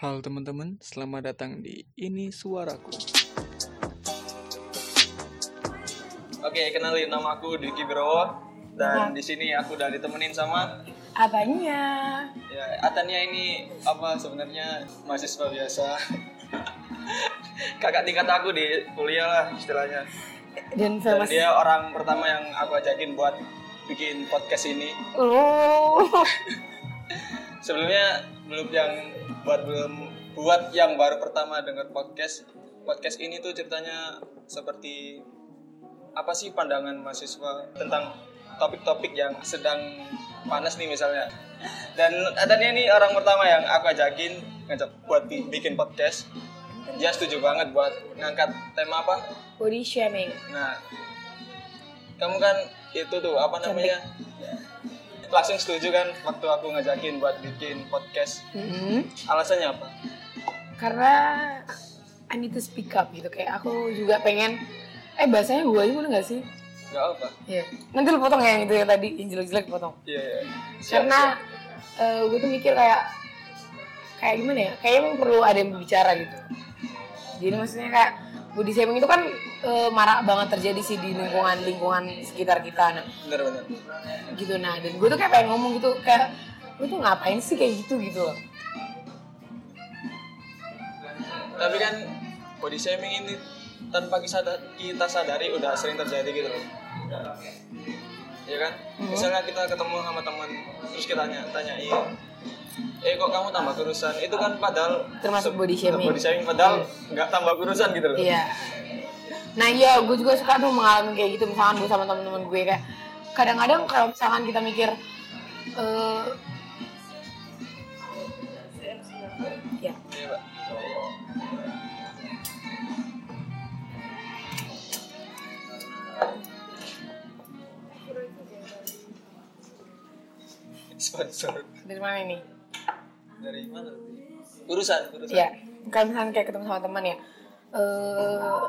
Halo teman-teman, selamat datang di Ini Suaraku. Oke, kenalin nama aku Diki Browo dan di sini aku udah ditemenin sama Apanya? ya Atania ini apa sebenarnya mahasiswa biasa. Kakak tingkat aku di kuliah lah istilahnya. Dan Dan dia orang pertama yang aku ajakin buat bikin podcast ini. Oh. Sebelumnya belum yang buat belum buat yang baru pertama dengar podcast. Podcast ini tuh ceritanya seperti apa sih pandangan mahasiswa tentang topik-topik yang sedang panas nih misalnya. Dan adanya ini orang pertama yang aku ajakin ngajak buat bi- bikin podcast. Dia setuju banget buat ngangkat tema apa? Body shaming. Nah, kamu kan itu tuh apa namanya? Langsung setuju kan waktu aku ngajakin buat bikin podcast. Mm-mm. Alasannya apa? Karena I need to speak up gitu. Kayak aku juga pengen. Eh bahasanya gue aja boleh gak sih? Gak apa. Iya. Nanti lu potong ya yang itu ya tadi yang jelek-jelek potong. Iya, iya. Siap, Karena gue tuh mikir kayak kayak gimana ya? Kayaknya perlu ada yang berbicara gitu. Jadi maksudnya kayak body shaming itu kan eh, marak banget terjadi sih di lingkungan lingkungan sekitar kita. Nah. Bener, bener. gitu nah dan gue tuh kayak pengen ngomong gitu kayak lu tuh ngapain sih kayak gitu gitu loh Tapi kan body shaming ini tanpa kita, kita sadari udah sering terjadi gitu loh. Iya kan? Misalnya kita ketemu sama teman, terus kita tanya, tanyain, eh kok kamu tambah kurusan? Itu kan padahal Termasuk body shaming. Body shaming padahal nggak tambah kurusan gitu loh. iya nah iya gue juga suka tuh mengalami kayak gitu misalkan gue sama teman-teman gue kayak kadang-kadang kalau misalkan kita mikir eh ya Iya. Sponsor dari mana ini dari mana? Urusan, urusan. ya kalau misalkan kayak ketemu sama teman ya. Eh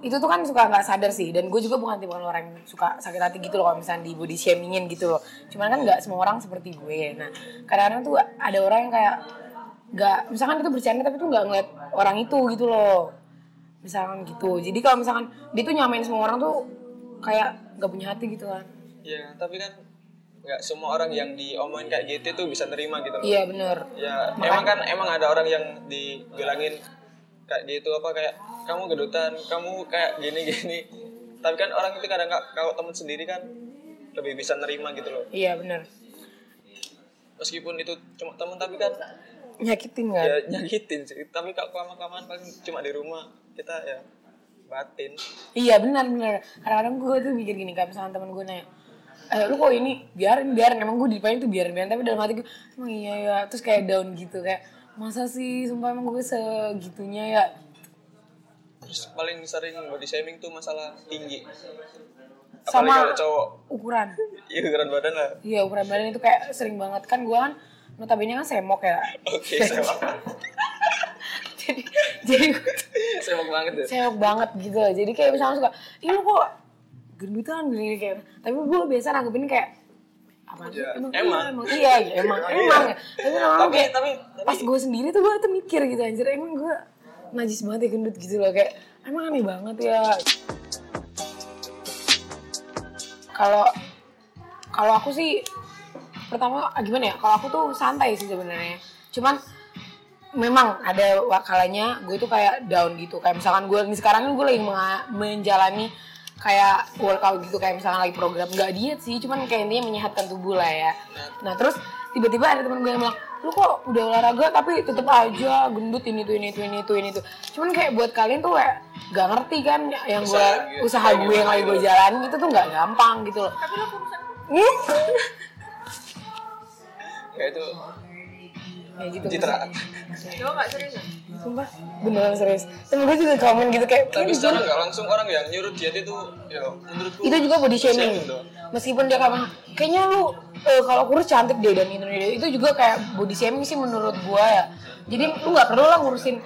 itu tuh kan suka nggak sadar sih. Dan gue juga bukan tipe orang yang suka sakit hati gitu loh kalau misalnya di body shamingin gitu loh. Cuman kan nggak semua orang seperti gue. Nah kadang-kadang tuh ada orang yang kayak nggak misalkan itu bercanda tapi tuh nggak ngeliat orang itu gitu loh. Misalkan gitu. Jadi kalau misalkan dia tuh nyamain semua orang tuh kayak nggak punya hati gitu kan. Iya, tapi kan nggak semua orang yang diomongin kayak gitu tuh bisa nerima gitu loh. iya bener Ya, emang kan emang ada orang yang dibilangin kayak gitu apa kayak kamu gedutan, kamu kayak gini-gini. Tapi kan orang itu kadang nggak kalau temen sendiri kan lebih bisa nerima gitu loh. iya bener Meskipun itu cuma temen tapi kan nyakitin kan ya nyakitin sih. Tapi kalau kelamaan-kelamaan paling cuma di rumah kita ya batin. Iya benar benar. Kadang-kadang gue tuh mikir gini kayak misalnya temen gue nanya, eh lu kok ini? Biarin biarin. Emang gue di depan itu biarin biarin. Tapi dalam hati gue emang iya ya terus kayak down gitu kayak masa sih? Sumpah emang gue segitunya ya? Terus paling sering body shaming tuh masalah tinggi. Apalagi sama kalau cowok, ukuran. Iya ukuran badan lah. iya ukuran badan itu kayak sering banget. Kan gue kan notabene kan semok ya. Oke, semok. jadi jadi tuh semok banget ya. semok banget gitu jadi kayak misalnya suka ih lu kok gendutan gini kayak tapi gue biasa nanggepin kayak apa sih? Ya, emang, emang. iya, emang iya ya, emang emang. Ya. tapi Tapi kayak tapi pas gue sendiri tuh gue tuh mikir gitu anjir emang gue najis banget ya gendut gitu loh. Kayak emang aneh banget ya. Kalau kalau aku sih pertama ah, gimana ya kalau aku tuh santai sih sebenarnya. Cuman memang ada kalanya gue tuh kayak down gitu. Kayak misalkan gue ini sekarang gue lagi menjalani kayak workout gitu kayak misalkan lagi program nggak diet sih cuman kayak intinya menyehatkan tubuh lah ya. Nah terus tiba-tiba ada teman gue yang bilang lu kok udah olahraga tapi tetep aja gendut ini tuh ini tuh ini tuh ini tuh. Cuman kayak buat kalian tuh kayak gak ngerti kan yang gue Usaha gitu. usaha gue yang lagi gue jalanin itu tuh nggak gampang gitu loh. Hmm? Kayak itu. Ya gitu. Citraan. Sumpah beneran serius. Temen gue juga komen gitu kayak Tapi "Ih, secara nggak langsung orang yang nyuruh diet itu ya menurutku itu juga body shaming. shaming meskipun dia kayak kayaknya lu eh, kalau kurus cantik deh dan itu itu juga kayak body shaming sih menurut gua ya. Jadi lu nggak perlu lah ngurusin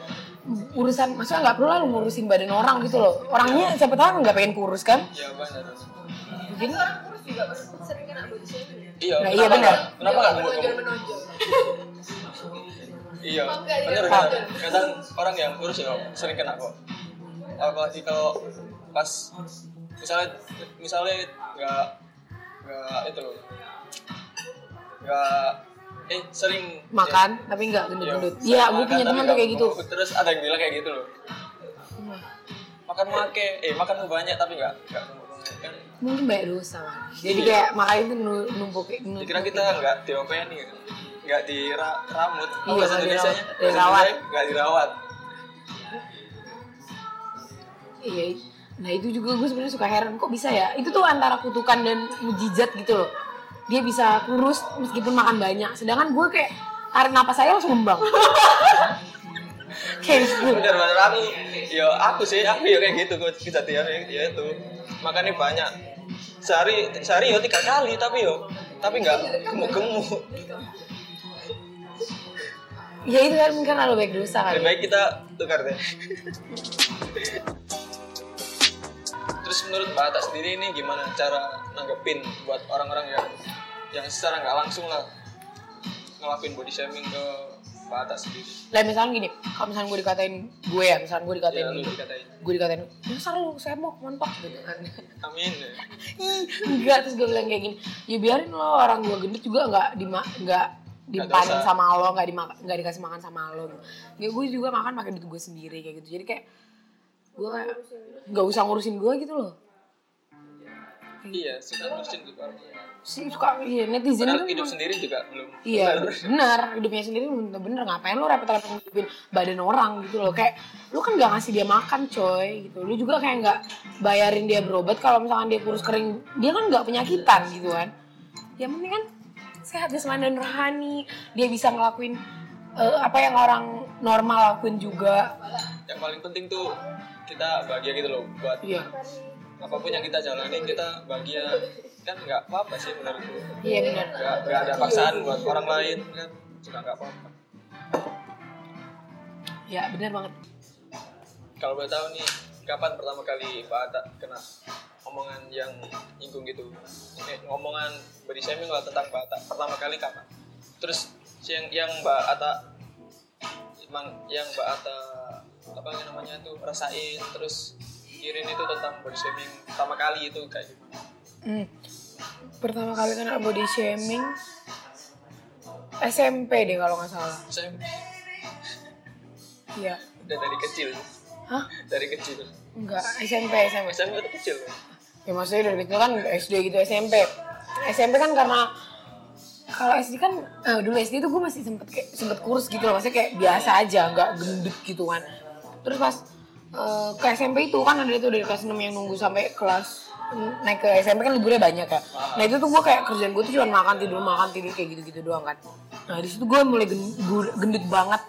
urusan maksudnya nggak perlu lah lu ngurusin badan orang gitu loh. Orangnya siapa tahu nggak pengen kurus kan? Ya benar. jadi Iya. Nah, iya benar. Kenapa nggak? Gemuk? iya. Bener enggak. bener kadang orang yang kurus ya sering kena kok. Apalagi kalau pas misalnya misalnya nggak nggak itu loh. Nggak eh sering makan tapi nggak gendut-gendut. Iya, iya gue punya tapi teman tuh kayak gitu. terus ada yang bilang kayak gitu loh. Makan make eh makan banyak tapi nggak nggak kan? Mungkin banyak dosa jadi Iya. kayak makan itu nu- numpuk numpuk dikira kita nggak diopeni kan nggak diramut. Iya, oh, bahasa nggak Indonesia dirawat. Dirawat. nggak dirawat. Iya. Nah itu juga gue sebenarnya suka heran. Kok bisa ya? Itu tuh antara kutukan dan mujizat gitu loh. Dia bisa kurus meskipun makan banyak. Sedangkan gue kayak tarik napas saya langsung ngembang. Kayak gitu. Bener bener. Aku yo aku sih aku ya kayak gitu kok kejadian ya itu. Makannya banyak. Sehari sehari yo tiga kali tapi yo tapi nggak gemuk gemuk ya itu kan mungkin ada baik dosa lebih kali baik kita tukar deh. Terus menurut mbak Atta sendiri ini gimana cara nanggepin buat orang-orang yang yang secara nggak langsung lah ngelakuin body shaming ke mbak Atta sendiri? Lah misalnya gini kalau misalnya gue dikatain gue ya misalnya gue dikatain ya dikatain. gue dikatain dasar lu saya mau montok gitu kan. Amin. Ya. Enggak terus gue bilang kayak gini ya biarin lo orang gue gendut juga nggak dima nggak dimpanin dosa. sama lo nggak dimakan nggak dikasih makan sama lo ya gue juga makan pakai duit gue sendiri kayak gitu. Jadi kayak gue kayak nggak usah ngurusin gue gitu loh. Iya suka ngurusin gitu sih suka iya netizen padahal itu hidup sendiri juga belum Iya benar. benar. Hidupnya sendiri bener, bener ngapain lu repot-repot ngidupin badan orang gitu loh? Kayak lu kan gak ngasih dia makan coy gitu. Lu juga kayak nggak bayarin dia berobat. Kalau misalkan dia kurus kering dia kan nggak penyakitan gitu kan. Yang penting kan sehat jasmani dan rohani dia bisa ngelakuin eh, apa yang orang normal lakuin juga. Yang paling penting tuh kita bahagia gitu loh buat iya. apa pun yang kita jalani kita bahagia. Kan nggak apa-apa sih menurutku. Iya benar. Nggak ada paksaan buat orang lain kan juga nggak apa-apa. Ya benar banget. Kalau boleh tahu nih kapan pertama kali Pak Atta kena omongan yang nyinggung gitu. Eh, ngomongan body shaming lah tentang Mbak Atta. Pertama kali kapan terus yang yang Mbak Atta emang yang Mbak Atta apa namanya tuh rasain terus kirim itu tentang body shaming pertama kali itu kayak gimana Hmm. pertama kali kena body shaming SMP deh kalau nggak salah. Saya iya. Udah dari kecil. Hah? Dari kecil. Enggak, SMP, SMP. SMP itu kecil Ya maksudnya dari kecil kan SD gitu, SMP. SMP kan karena kalau SD kan eh, dulu SD tuh gue masih sempet kayak sempet kurus gitu loh, maksudnya kayak biasa aja, nggak gendut gitu kan. Terus pas eh, ke SMP itu kan ada itu dari kelas 6 yang nunggu sampai kelas naik ke SMP kan liburnya banyak ya. Nah itu tuh gue kayak kerjaan gue tuh cuma makan tidur makan tidur kayak gitu-gitu doang kan. Nah di situ gue mulai gen- gu- gendut banget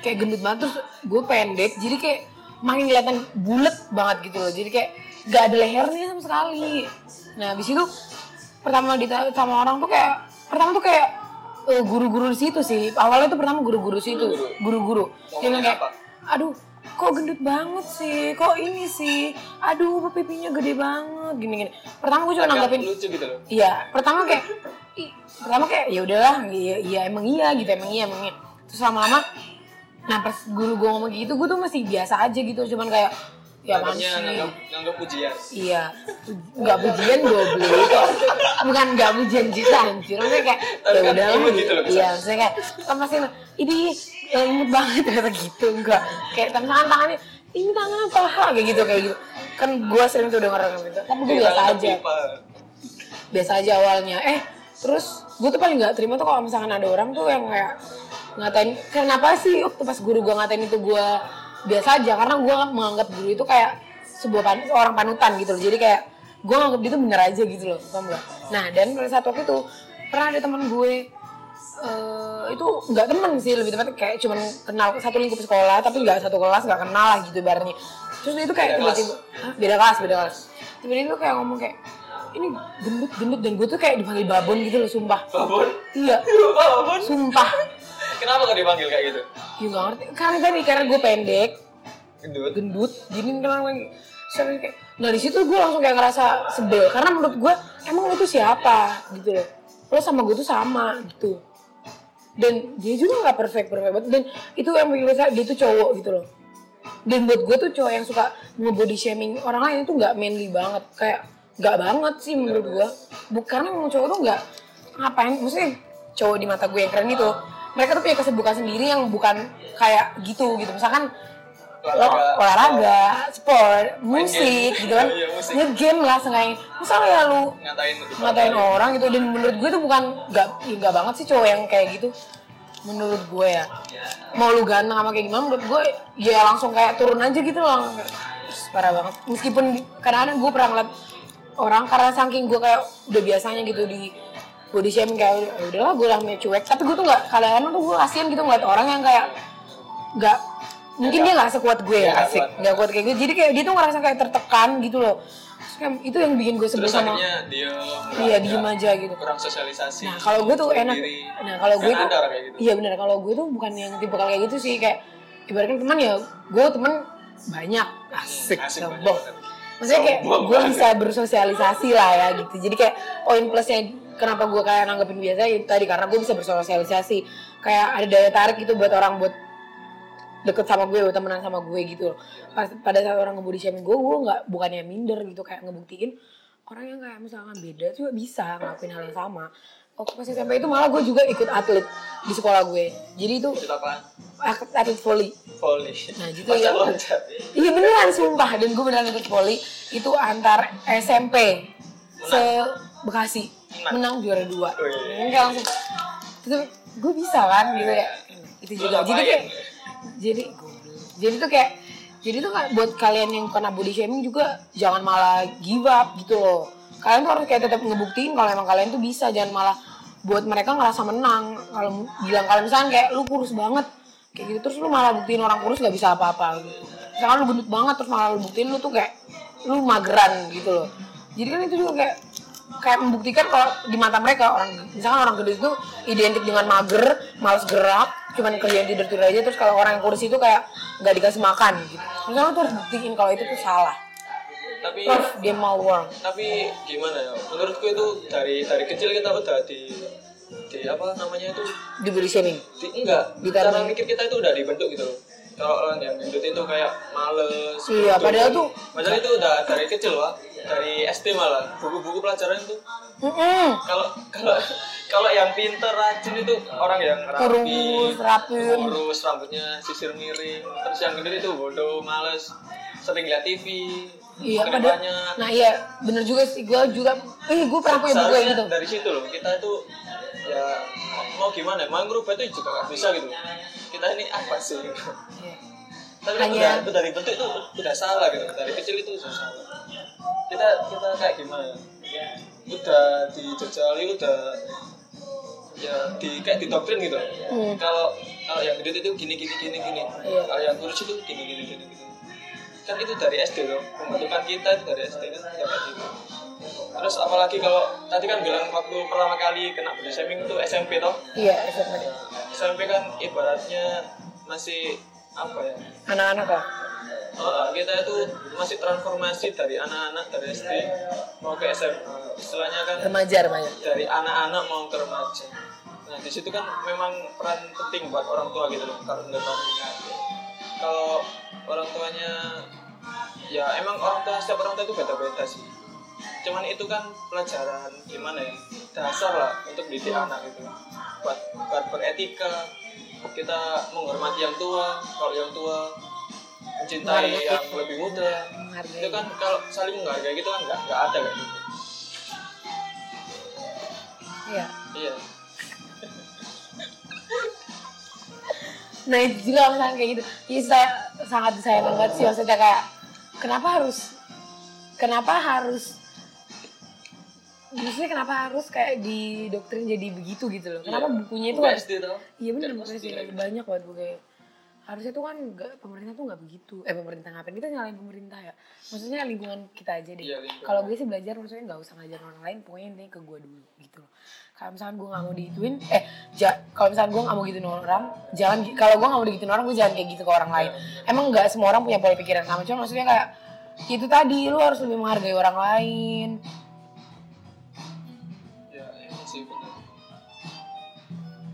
kayak gendut banget terus gue pendek jadi kayak makin kelihatan bulat banget gitu loh jadi kayak gak ada lehernya sama sekali. Nah habis itu pertama dita sama orang tuh kayak pertama tuh kayak eh, guru-guru di situ sih. Awalnya tuh pertama guru-guru situ guru-guru. dia bilang kayak apa? aduh kok gendut banget sih? Kok ini sih? Aduh pipinya gede banget. Gini-gini. Pertama gue cuma nanggapin lucu gitu loh. Iya, pertama kayak pertama kayak ya udahlah, iya, iya emang iya gitu, emang iya emang iya. Terus lama-lama nah pas guru gue ngomong gitu, gue tuh masih biasa aja gitu, cuman kayak ya apaan Anggapnya sih? nganggap, pujian Iya, nggak pujian goblok. Itu, bukan nggak pujian juga anjir, maksudnya kayak ya kan udah imut gitu iya, maksudnya kayak kan pasti ini ya, imut banget kata gitu, enggak. Kayak tangan tangannya ini tangan paha kayak gitu kayak gitu, kan gue sering tuh denger kayak gitu, tapi gue Kita biasa aja. Biasa aja awalnya. Eh terus gue tuh paling nggak terima tuh kalau misalkan ada orang tuh yang kayak ngatain kenapa sih? Waktu pas guru gue ngatain itu gue biasa aja karena gue menganggap guru itu kayak sebuah pan orang panutan gitu loh. Jadi kayak gue nganggap dia tuh bener aja gitu loh paham gak? nah dan pada saat waktu itu pernah ada teman gue eh itu nggak temen sih lebih tepatnya kayak cuman kenal satu lingkup sekolah tapi nggak satu kelas nggak kenal lah gitu ibaratnya. Terus itu kayak tiba-tiba beda kelas beda kelas. Tiba-tiba tuh kayak ngomong kayak ini gendut gendut dan gue tuh kayak dipanggil babon gitu loh sumpah. Babon? iya Babon? sumpah Kenapa kok dipanggil kayak gitu? ya nggak ngerti. Karena tadi karena gue pendek. Gendut. gendut. Gini kenapa sering kayak nah di situ gue langsung kayak ngerasa sebel. Karena menurut gue emang lo tuh siapa? Gitu loh. Lo sama gue tuh sama gitu. Dan dia juga nggak perfect perfect banget. Dan itu yang bikin gue sadar, dia tuh cowok gitu loh. Dan buat gue tuh cowok yang suka nge-body shaming orang lain itu nggak manly banget. Kayak nggak banget sih menurut gue. bukan karena memang cowok tuh nggak ngapain. Maksudnya cowok di mata gue yang keren itu mereka tuh punya kesibukan sendiri yang bukan kayak gitu gitu. Misalkan lo Olahraga, sport, musik game. gitu kan, Iya, musik. nge-game lah sengaja. Misalnya ya lu ngatain ngatain orang. gitu dan menurut gue itu bukan nggak ya nggak banget sih cowok yang kayak gitu. Menurut gue ya. Mau lu ganteng sama kayak gimana menurut gue ya langsung kayak turun aja gitu loh. Parah banget. Meskipun kadang-kadang gue pernah ngeliat orang karena saking gue kayak udah biasanya gitu di body shaming kayak "Ya udahlah gue namanya cuek. Tapi gue tuh nggak kadang-kadang tuh gue kasihan gitu ngeliat orang yang kayak nggak mungkin dia nggak sekuat gue ya asik nggak kuat kayak gitu. Jadi kayak dia tuh ngerasa kayak tertekan gitu loh. Itu yang bikin gue sebel sama dia iya diem aja gitu. kurang sosialisasi Nah kalau gue tuh enak, nah kalau gue Kan tuh, gitu. iya benar kalau gue tuh bukan yang tipe kayak gitu sih kayak ibaratkan teman ya, gue teman banyak, asik, asik sombong. Maksudnya kayak gue bisa bersosialisasi lah ya gitu. Jadi kayak poin plusnya kenapa gue kayak nanggepin biasa itu tadi karena gue bisa bersosialisasi. Kayak ada daya tarik gitu buat orang buat deket sama gue, buat temenan sama gue gitu loh. Pas, pada saat orang ngebody shaming gue, gue nggak bukannya minder gitu kayak ngebuktiin orang yang kayak misalkan beda juga bisa ngelakuin hal yang sama. Waktu pas SMP itu malah gue juga ikut atlet di sekolah gue. Jadi itu atlet volley. volley Nah, gitu ya. loncat Iya beneran sumpah dan gue beneran ikut volley itu antar SMP se Bekasi menang juara dua. Kayak langsung itu gue bisa kan gitu ya. Itu juga. Jadi kayak jadi jadi tuh kayak jadi tuh buat kalian yang kena body shaming juga jangan malah give up gitu loh. Kalian tuh harus kayak tetap ngebuktiin kalau emang kalian tuh bisa jangan malah buat mereka ngerasa menang. Kalau bilang kalau misalnya kayak lu kurus banget kayak gitu terus lu malah buktiin orang kurus gak bisa apa-apa gitu. Misalkan lu gendut banget terus malah lu buktiin lu tuh kayak lu mageran gitu loh. Jadi kan itu juga kayak kayak membuktikan kalau di mata mereka orang misalkan orang gendut itu identik dengan mager, malas gerak, cuman kerjaan tidur tidur aja terus kalau orang yang kurus itu kayak nggak dikasih makan gitu. Misalnya tuh harus buktiin kalau itu tuh salah. Tapi Prof, mau work. tapi gimana ya menurutku itu dari dari kecil kita udah di di apa namanya itu Di body shaming. di, enggak Ditanam. cara mikir kita itu udah dibentuk gitu loh kalau orang yang gendut itu kayak males Iya, bodoh. padahal tuh- padahal itu udah dari kecil wah dari SD malah buku-buku pelajaran itu kalau kalau kalau yang pinter rajin itu orang yang rapi Kurus, rapi. kurus rambutnya sisir miring terus yang gendut itu bodoh males sering lihat TV Iya, banyak Nah iya, bener juga sih. Gue juga, eh gue pernah punya buku gitu. dari situ loh kita itu ya mau gimana ngerubah itu juga nggak bisa gitu kita ini apa sih Iya. tapi Hanya- udah, udah dibentuk itu udah salah gitu dari kecil itu sudah salah kita kita kayak gimana udah dijejali udah ya di kayak didoktrin gitu Hmm. kalau kalau yang gendut itu gini gini gini gini Iya. kalau yang kurus itu gini gini gini gini kan itu dari SD loh pembentukan kita itu dari SD kan ya kayak gitu terus apalagi kalau tadi kan bilang waktu pertama kali kena body shaming itu SMP toh Iya, SMP. SMP kan ibaratnya masih apa ya Anak-anak lah. Oh, kita itu masih transformasi dari anak-anak dari SD mau ke SMA istilahnya kan Remaja, remaja. dari anak-anak mau ke remaja nah di situ kan memang peran penting buat orang tua gitu loh aku. kalau orang tuanya ya emang orang tua setiap orang tua itu beda-beda sih cuman itu kan pelajaran gimana ya dasar lah untuk didik anak gitu buat buat beretika kita menghormati yang tua kalau yang tua mencintai Menghargai. yang lebih muda Menghargai. itu kan kalau saling menghargai gitu kan nggak nggak ada kayak gitu Iya. iya Nah itu juga misalnya kayak gitu. Iya saya sangat disayang banget sih maksudnya kayak kenapa harus kenapa harus maksudnya kenapa harus kayak di doktrin jadi begitu gitu loh. Kenapa Iya. bukunya itu harus Iya benar gitu. banyak banget bukunya. Harusnya tuh kan nggak pemerintah tuh nggak begitu. Eh pemerintah ngapain kita nyalain pemerintah ya? Maksudnya lingkungan kita aja deh. Iya. Kalau gue sih belajar maksudnya nggak usah ngajarin orang lain, pokoknya intinya ke gue dulu gitu loh. Kalau misalkan gue nggak mau digituin, eh ja, kalau misalkan gue nggak mau gituin orang, jangan kalau gue nggak mau digituin orang, gue jangan kayak gitu ke orang lain. Emang nggak semua orang punya pola pikiran sama, cuma maksudnya kayak itu tadi lu harus lebih menghargai orang lain. ya ini sih benar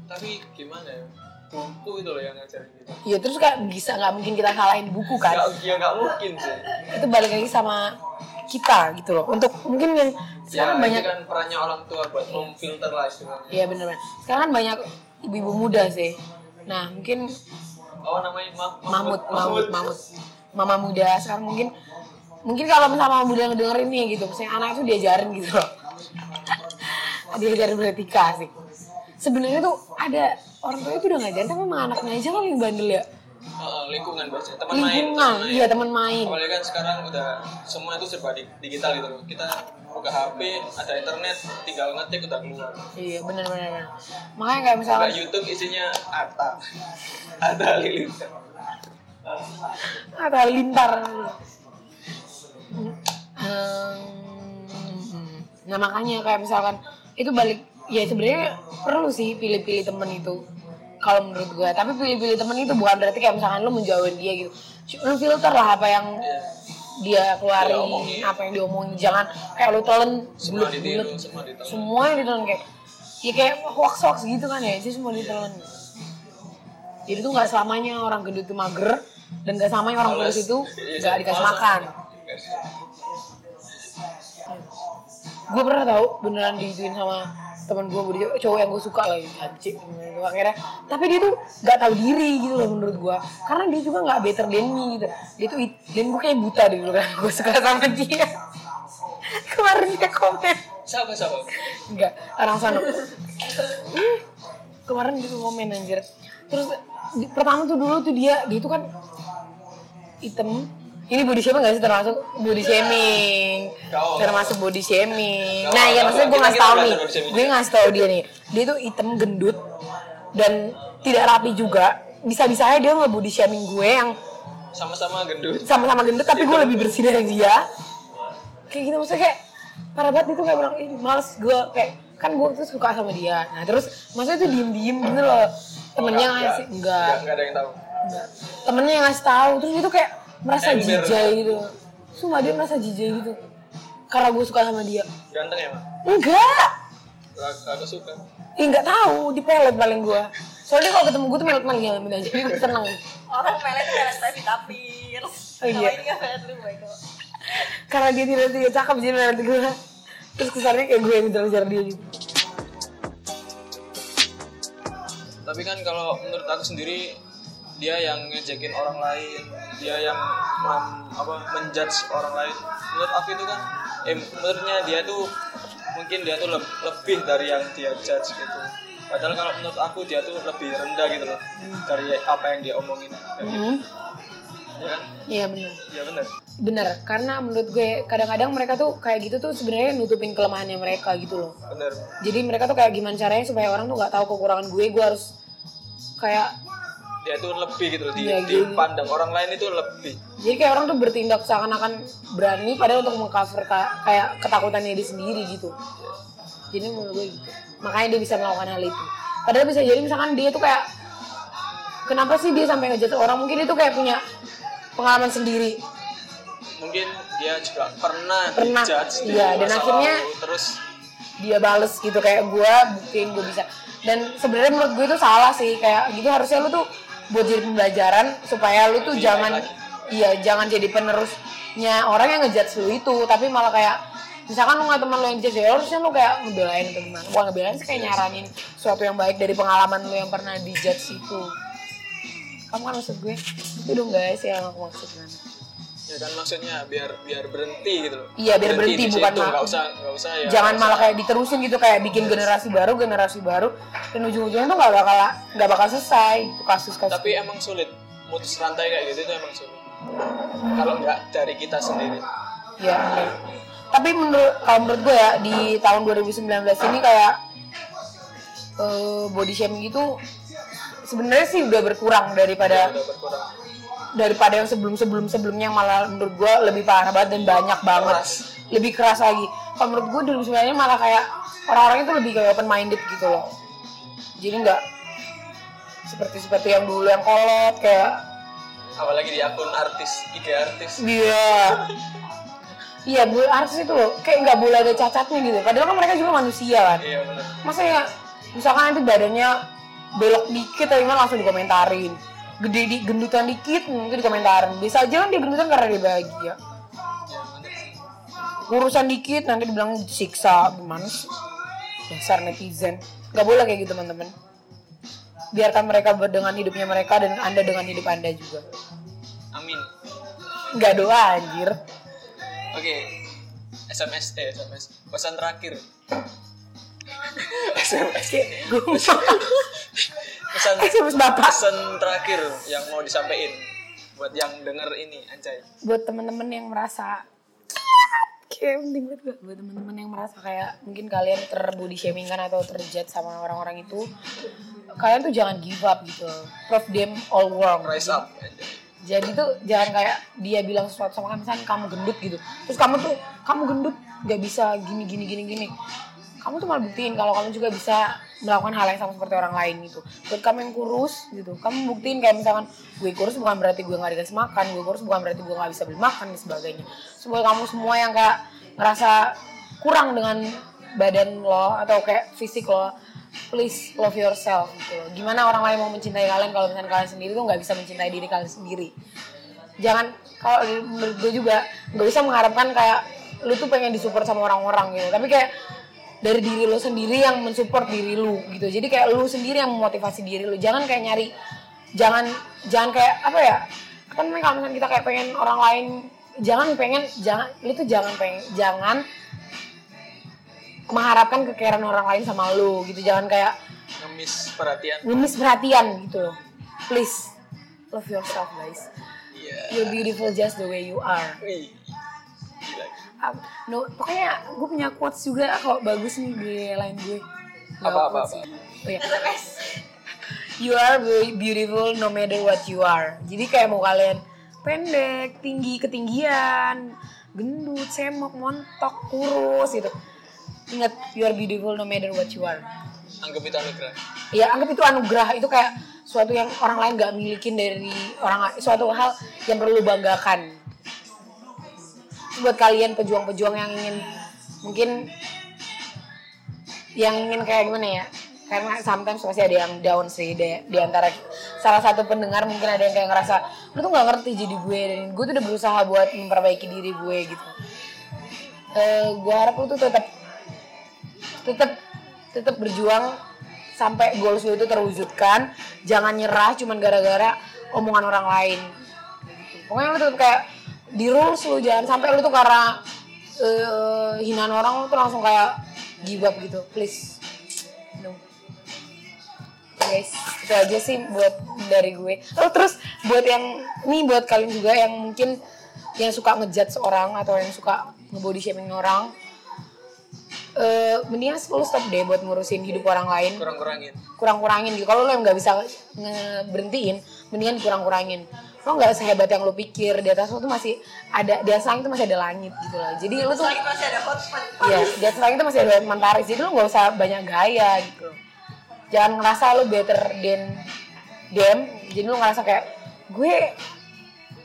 tapi gimana ya buku itu loh yang ngajarin kita ya terus kayak bisa nggak mungkin kita salahin buku kan Nggak- ya nggak mungkin sih itu balik lagi sama kita gitu loh untuk mungkin yang ya sekarang ini banyak kan perannya orang tua buat memfilter lah istilahnya Iya bener-bener. Sekarang kan banyak ibu-ibu muda sih. Nah mungkin oh namanya Ma- Mahmud, Mahmud, Mahmud, Mama muda sekarang mungkin mungkin kalau misalnya mama muda ngedengerin nih gitu, misalnya anak itu diajarin gitu loh. diajarin beretika sih. Sebenarnya tuh ada orang tua itu udah ngajarin tapi emang anaknya aja kan yang bandel ya. Oh, lingkungan biasanya teman main Lingkungan, iya teman main. apalagi kan sekarang udah semua itu serba di- digital gitu loh kita buka HP ada internet tinggal ngetik udah keluar Iya bener-bener. bener. Makanya kayak buka misalnya YouTube isinya Atta ada Lilintar ada lintar. Hmm, nah makanya kayak misalkan itu balik ya sebenarnya perlu sih pilih-pilih temen itu kalau menurut gue tapi pilih-pilih temen itu bukan berarti kayak misalkan lu menjauhin dia gitu. Lu filter lah apa yang dia keluarin Dia omongin. apa yang diomongin. Jangan kayak lu telan semua ditelan. semua yang ditelan kayak ya kayak hoax hoax gitu kan ya itu semua ditelan. Jadi tuh nggak selamanya orang gendut itu mager dan nggak selamanya orang kurus itu Iya, nggak dikasih makan gue pernah tau beneran digituin sama teman gue budi cowok yang gue suka lagi anjing gitu akhirnya tapi dia tuh nggak tahu diri gitu loh menurut gue karena dia juga nggak better than me gitu dia tuh dan gue kayak buta dulu kan gue suka sama dia kemarin dia komen siapa siapa Enggak, orang sana. Kemarin dia tuh komen anjir. Terus di- pertama tuh dulu tuh dia, dia itu kan hitam. Ini body shaming gak sih? Termasuk body shaming? Termasuk body shaming. Nah kau, maksudnya gue ngasih tau nih. body. Gue ngasih tau dia nih. Dia tuh hitam gendut dan tidak rapi juga. Bisa-bisanya dia nge-body shaming gue yang sama-sama gendut. sama-sama gendut tapi gue lebih bersih dari dia. Kayak gitu maksudnya kayak parah banget. Itu kayak bilang ih males gue kayak kan gue tuh suka sama dia. Nah terus maksudnya tuh diem diem gitu loh. Temennya ngasih enggak, enggak. Enggak ada yang tahu. Temennya yang ngasih tahu. Terus dia tuh kayak merasa jijai gitu. Sumpah dia merasa jijai gitu. Karena gue suka sama dia. Ganteng ya mah enggak. Aku suka. Ih nggak tahu, di pelet paling gue Soalnya kalau ketemu gue tuh melet-melet ngalamin aja, jadi gue seneng. Orang pelet tuh pelet tapi tapir. Oh, iya. Kalau ini kan pelet lu baik kok. Karena dia tidak tidak cakep, jadi melet gue Terus kesannya kayak gue yang ngejar-ngejar dia gitu. Tapi kan kalau menurut aku sendiri dia yang ngejekin orang lain dia yang mem- apa menjudge orang lain menurut aku itu kan eh, menurutnya dia tuh mungkin dia tuh leb- lebih dari yang dia judge gitu padahal kalau menurut aku dia tuh lebih rendah gitu loh dari apa yang dia omongin Kayak gitu. Hmm. ya kan Iya benar. ya benar Bener, karena menurut gue kadang-kadang mereka tuh kayak gitu tuh sebenarnya nutupin kelemahannya mereka gitu loh. benar Jadi mereka tuh kayak gimana caranya supaya orang tuh nggak tahu kekurangan gue, gue harus kayak dia tuh lebih gitu loh di, Iya, dipandang orang lain itu lebih jadi kayak orang tuh bertindak seakan-akan berani padahal untuk mengcover ka- kayak ketakutannya dia sendiri gitu. Jadi menurut gue gitu. Makanya dia bisa melakukan hal itu. Padahal bisa jadi misalkan dia tuh kayak kenapa sih dia sampai ngejatuh orang mungkin itu kayak punya pengalaman sendiri mungkin dia juga pernah, Pernah, dijudge di iya, dan akhirnya- lalu. terus dia bales gitu kayak gue buktiin gue bisa dan sebenarnya menurut gue itu salah sih kayak gitu harusnya lu tuh buat jadi pembelajaran supaya lu tuh Lebih jangan iya jangan jadi penerusnya orang yang ngejudge lu itu. Tapi malah kayak misalkan lu nggak teman lu yang judge ya harusnya lu kayak ngebelain atau gimana? Bukan ngebelain sih kayak nyaranin sesuatu yang baik dari pengalaman lu yang pernah dijudge itu. Kamu kan maksud gue itu dong guys yang aku maksud kan ya kan maksudnya biar biar berhenti gitu loh Iya, biar berhenti, di bukan situ. ma- nggak usah nggak usah ya jangan nggak malah usah. kayak diterusin gitu kayak bikin generasi baru generasi baru dan ujung-ujungnya tuh nggak bakal nggak bakal selesai itu kasus-kasus tapi emang sulit mutus rantai kayak gitu itu emang sulit kalau nggak dari kita sendiri ya bener. tapi menurut kalau menurut gue ya di tahun 2019 ini kayak eh, body shaming itu sebenarnya sih udah berkurang daripada udah berkurang daripada yang sebelum sebelum sebelumnya yang malah menurut gue lebih parah banget dan banyak banget. Keras. lebih keras lagi. Kalau menurut gue 2009 ini malah kayak orang-orang itu lebih kayak open minded gitu loh. Jadi nggak seperti seperti yang dulu yang kolot kayak apalagi di akun artis IG artis. Dia iya bu artis itu loh. Kayak nggak boleh ada cacatnya gitu. Padahal kan mereka juga manusia kan. Iya benar masa ya misalkan nanti badannya belok dikit tapi gimana langsung dikomentarin gede di gendutan dikit mungkin dikomentarin. Bisa aja kan dia gendutan karena dia bahagia. Urusan dikit nanti dibilang siksa gimana sih? Dasar netizen. Nggak boleh kayak gitu teman-teman. Biarkan mereka ber- dengan hidupnya mereka dan anda dengan hidup anda juga. Amin. Nggak doa anjir. Oke. SMS eh SMS pesan terakhir. SMS gue pesan bapak. pesan terakhir yang mau disampaikan buat yang denger ini anjay buat teman-teman yang merasa kayak penting banget gak? buat teman-teman yang merasa kayak mungkin kalian terbody shaming kan atau terjudge sama orang-orang itu kalian tuh jangan give up gitu. Prove them all wrong. Rise up jadi tuh jangan kayak dia bilang sesuatu sama kamu misalnya kamu gendut gitu. Terus kamu tuh kamu gendut gak bisa gini gini gini gini. Kamu tuh malah buktiin kalau kamu juga bisa melakukan hal yang sama seperti orang lain gitu. Buat kamu yang kurus gitu kamu buktiin kayak misalkan gue kurus bukan berarti gue gak dikasih makan gue kurus bukan berarti gue gak bisa beli makan dan sebagainya. Semua kamu semua yang kayak ngerasa kurang dengan badan lo atau kayak fisik lo please love yourself gitu gimana orang lain mau mencintai kalian kalau misalnya kalian sendiri tuh nggak bisa mencintai diri kalian sendiri. Jangan kalau gue juga nggak bisa mengharapkan kayak lu tuh pengen disupport sama orang-orang gitu. Tapi kayak dari diri lu sendiri yang mensupport diri lu gitu. Jadi kayak lu sendiri yang memotivasi diri lu. Jangan kayak nyari jangan jangan kayak apa ya kan namanya kalau misalnya kita kayak pengen orang lain jangan pengen jangan lu tuh jangan pengen jangan mengharapkan kekairan orang lain sama lu gitu. Jangan kayak ngemis perhatian. Ngemis perhatian gitu loh. Please love yourself guys. Iya. You're beautiful just the way you are. Wih, gila Ah, no pokoknya gue punya quotes juga kok bagus nih di lain gue. Apa, apa, apa? oh, iya. you are be- beautiful no matter what you are. Jadi kayak mau kalian pendek tinggi ketinggian gendut semok montok kurus gitu. Ingat you are beautiful no matter what you are. Anggap itu anugerah. Ya anggap itu anugerah. Itu kayak suatu yang orang lain gak milikin dari orang suatu hal yang perlu banggakan buat kalian pejuang-pejuang yang ingin mungkin yang ingin kayak gimana ya? Karena sometimes pasti ada yang down sih di, di antara salah satu pendengar mungkin ada yang kayak ngerasa lu tuh nggak ngerti jadi gue dan gue tuh udah berusaha buat memperbaiki diri gue gitu. Eh gue harap lu tuh tetap tetap tetap berjuang sampai goals lu itu terwujudkan. Jangan nyerah cuman gara-gara omongan orang lain. Pokoknya lu tetap kayak di rules lu jangan sampai lu tuh karena eh, hinaan orang lu tuh langsung kayak give up gitu. Please. No. Guys itu aja sih buat dari gue. Oh, terus buat yang nih buat kalian juga yang mungkin yang suka ngejudge seorang atau yang suka ngebody shaming orang eh mendingan lu stop deh buat ngurusin hidup orang lain. Kurang-kurangin. Kurang-kurangin gitu. Kalau lo yang nggak bisa ngeberhentiin mendingan kurang-kurangin lo nggak sehebat yang lo pikir? Di atas lo tuh masih ada di atas langit tuh masih ada langit gitu loh. Jadi lo tuh masih ada hot spot. Iya, di atas langit tuh masih ada mentaris. Jadi lo nggak usah banyak gaya gitu. Jangan ngerasa lo better than them. Jadi lo ngerasa kayak gue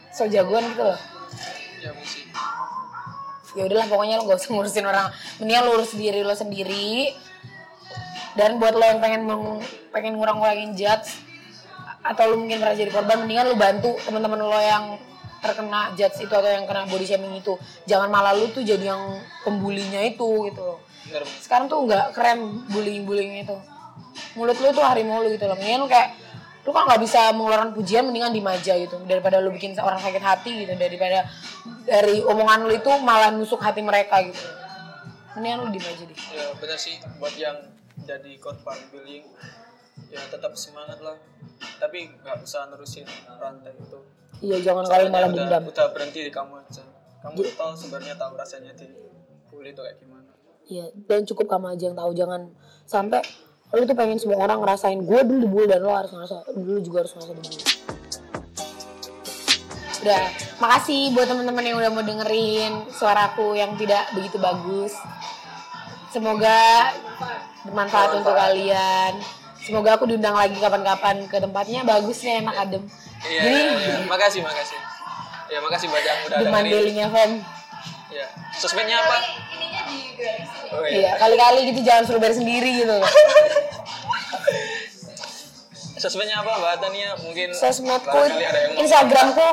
so jagoan gitu loh. Ya mesti ya udahlah pokoknya lo gak usah ngurusin orang. Mendingan lo urus diri lo sendiri. Dan buat lo yang pengen meng- pengen ngurang-ngurangin judge atau lo mungkin pernah jadi korban mendingan lo bantu teman-teman lo yang terkena judge itu atau yang kena body shaming itu. Jangan malah lo tuh jadi yang pembulinya itu gitu loh. Sekarang tuh nggak keren bullying bullying itu. Mulut lu tuh harimau lu gitu loh. Mendingan lu kayak lu kan nggak bisa mengeluarkan pujian mendingan dimaja gitu. Daripada lu bikin orang sakit hati gitu. Daripada dari omongan lu itu malah nusuk hati mereka gitu. Mendingan lu dimaja deh. Ya bener sih. Buat yang jadi korban bullying ya tetap semangat lah tapi nggak usah nerusin rantai itu. Iya jangan kalian malah udah, dendam. udah berhenti di kamu aja. Kamu tahu sebenarnya tahu rasanya di bully itu kayak gimana. Iya dan cukup kamu aja yang tahu. Jangan sampai lu tuh pengen semua orang ngerasain gue dulu dibully dan lo harus ngerasa dulu juga harus ngerasa dibully udah makasih buat teman-teman yang udah mau dengerin suaraku yang tidak begitu bagus. Semoga bermanfaat untuk kalian semoga aku diundang lagi kapan-kapan ke tempatnya bagusnya enak adem iya Jadi, iya, iya. makasih makasih ya makasih buat yang udah The dengerin Mandailing FM ya sosmednya apa Ininya di garis. oh iya kali-kali gitu jangan suruh bayar sendiri gitu Sosmednya apa Mbak Tania? Mungkin Sosmedku, ada Instagramku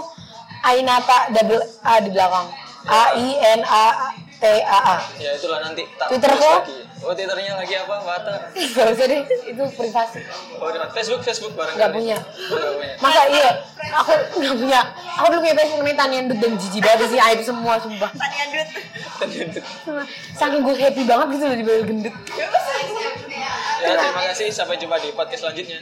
Ainata double A di belakang. A I N A T A A. Ya itulah nanti tak Twitterku? Oh Twitternya lagi apa Mbak Ata? Gak usah deh, itu privasi. Oh di Facebook Facebook barangkali. Gak punya. Oh, punya. Masa iya? Aku gak punya. Aku dulu punya Facebook namanya Tanian Dut dan jijik banget sih aib semua sumpah. Tanian duit. Saking gue happy banget gitu loh di gendut. Ya terima kasih sampai jumpa di podcast selanjutnya.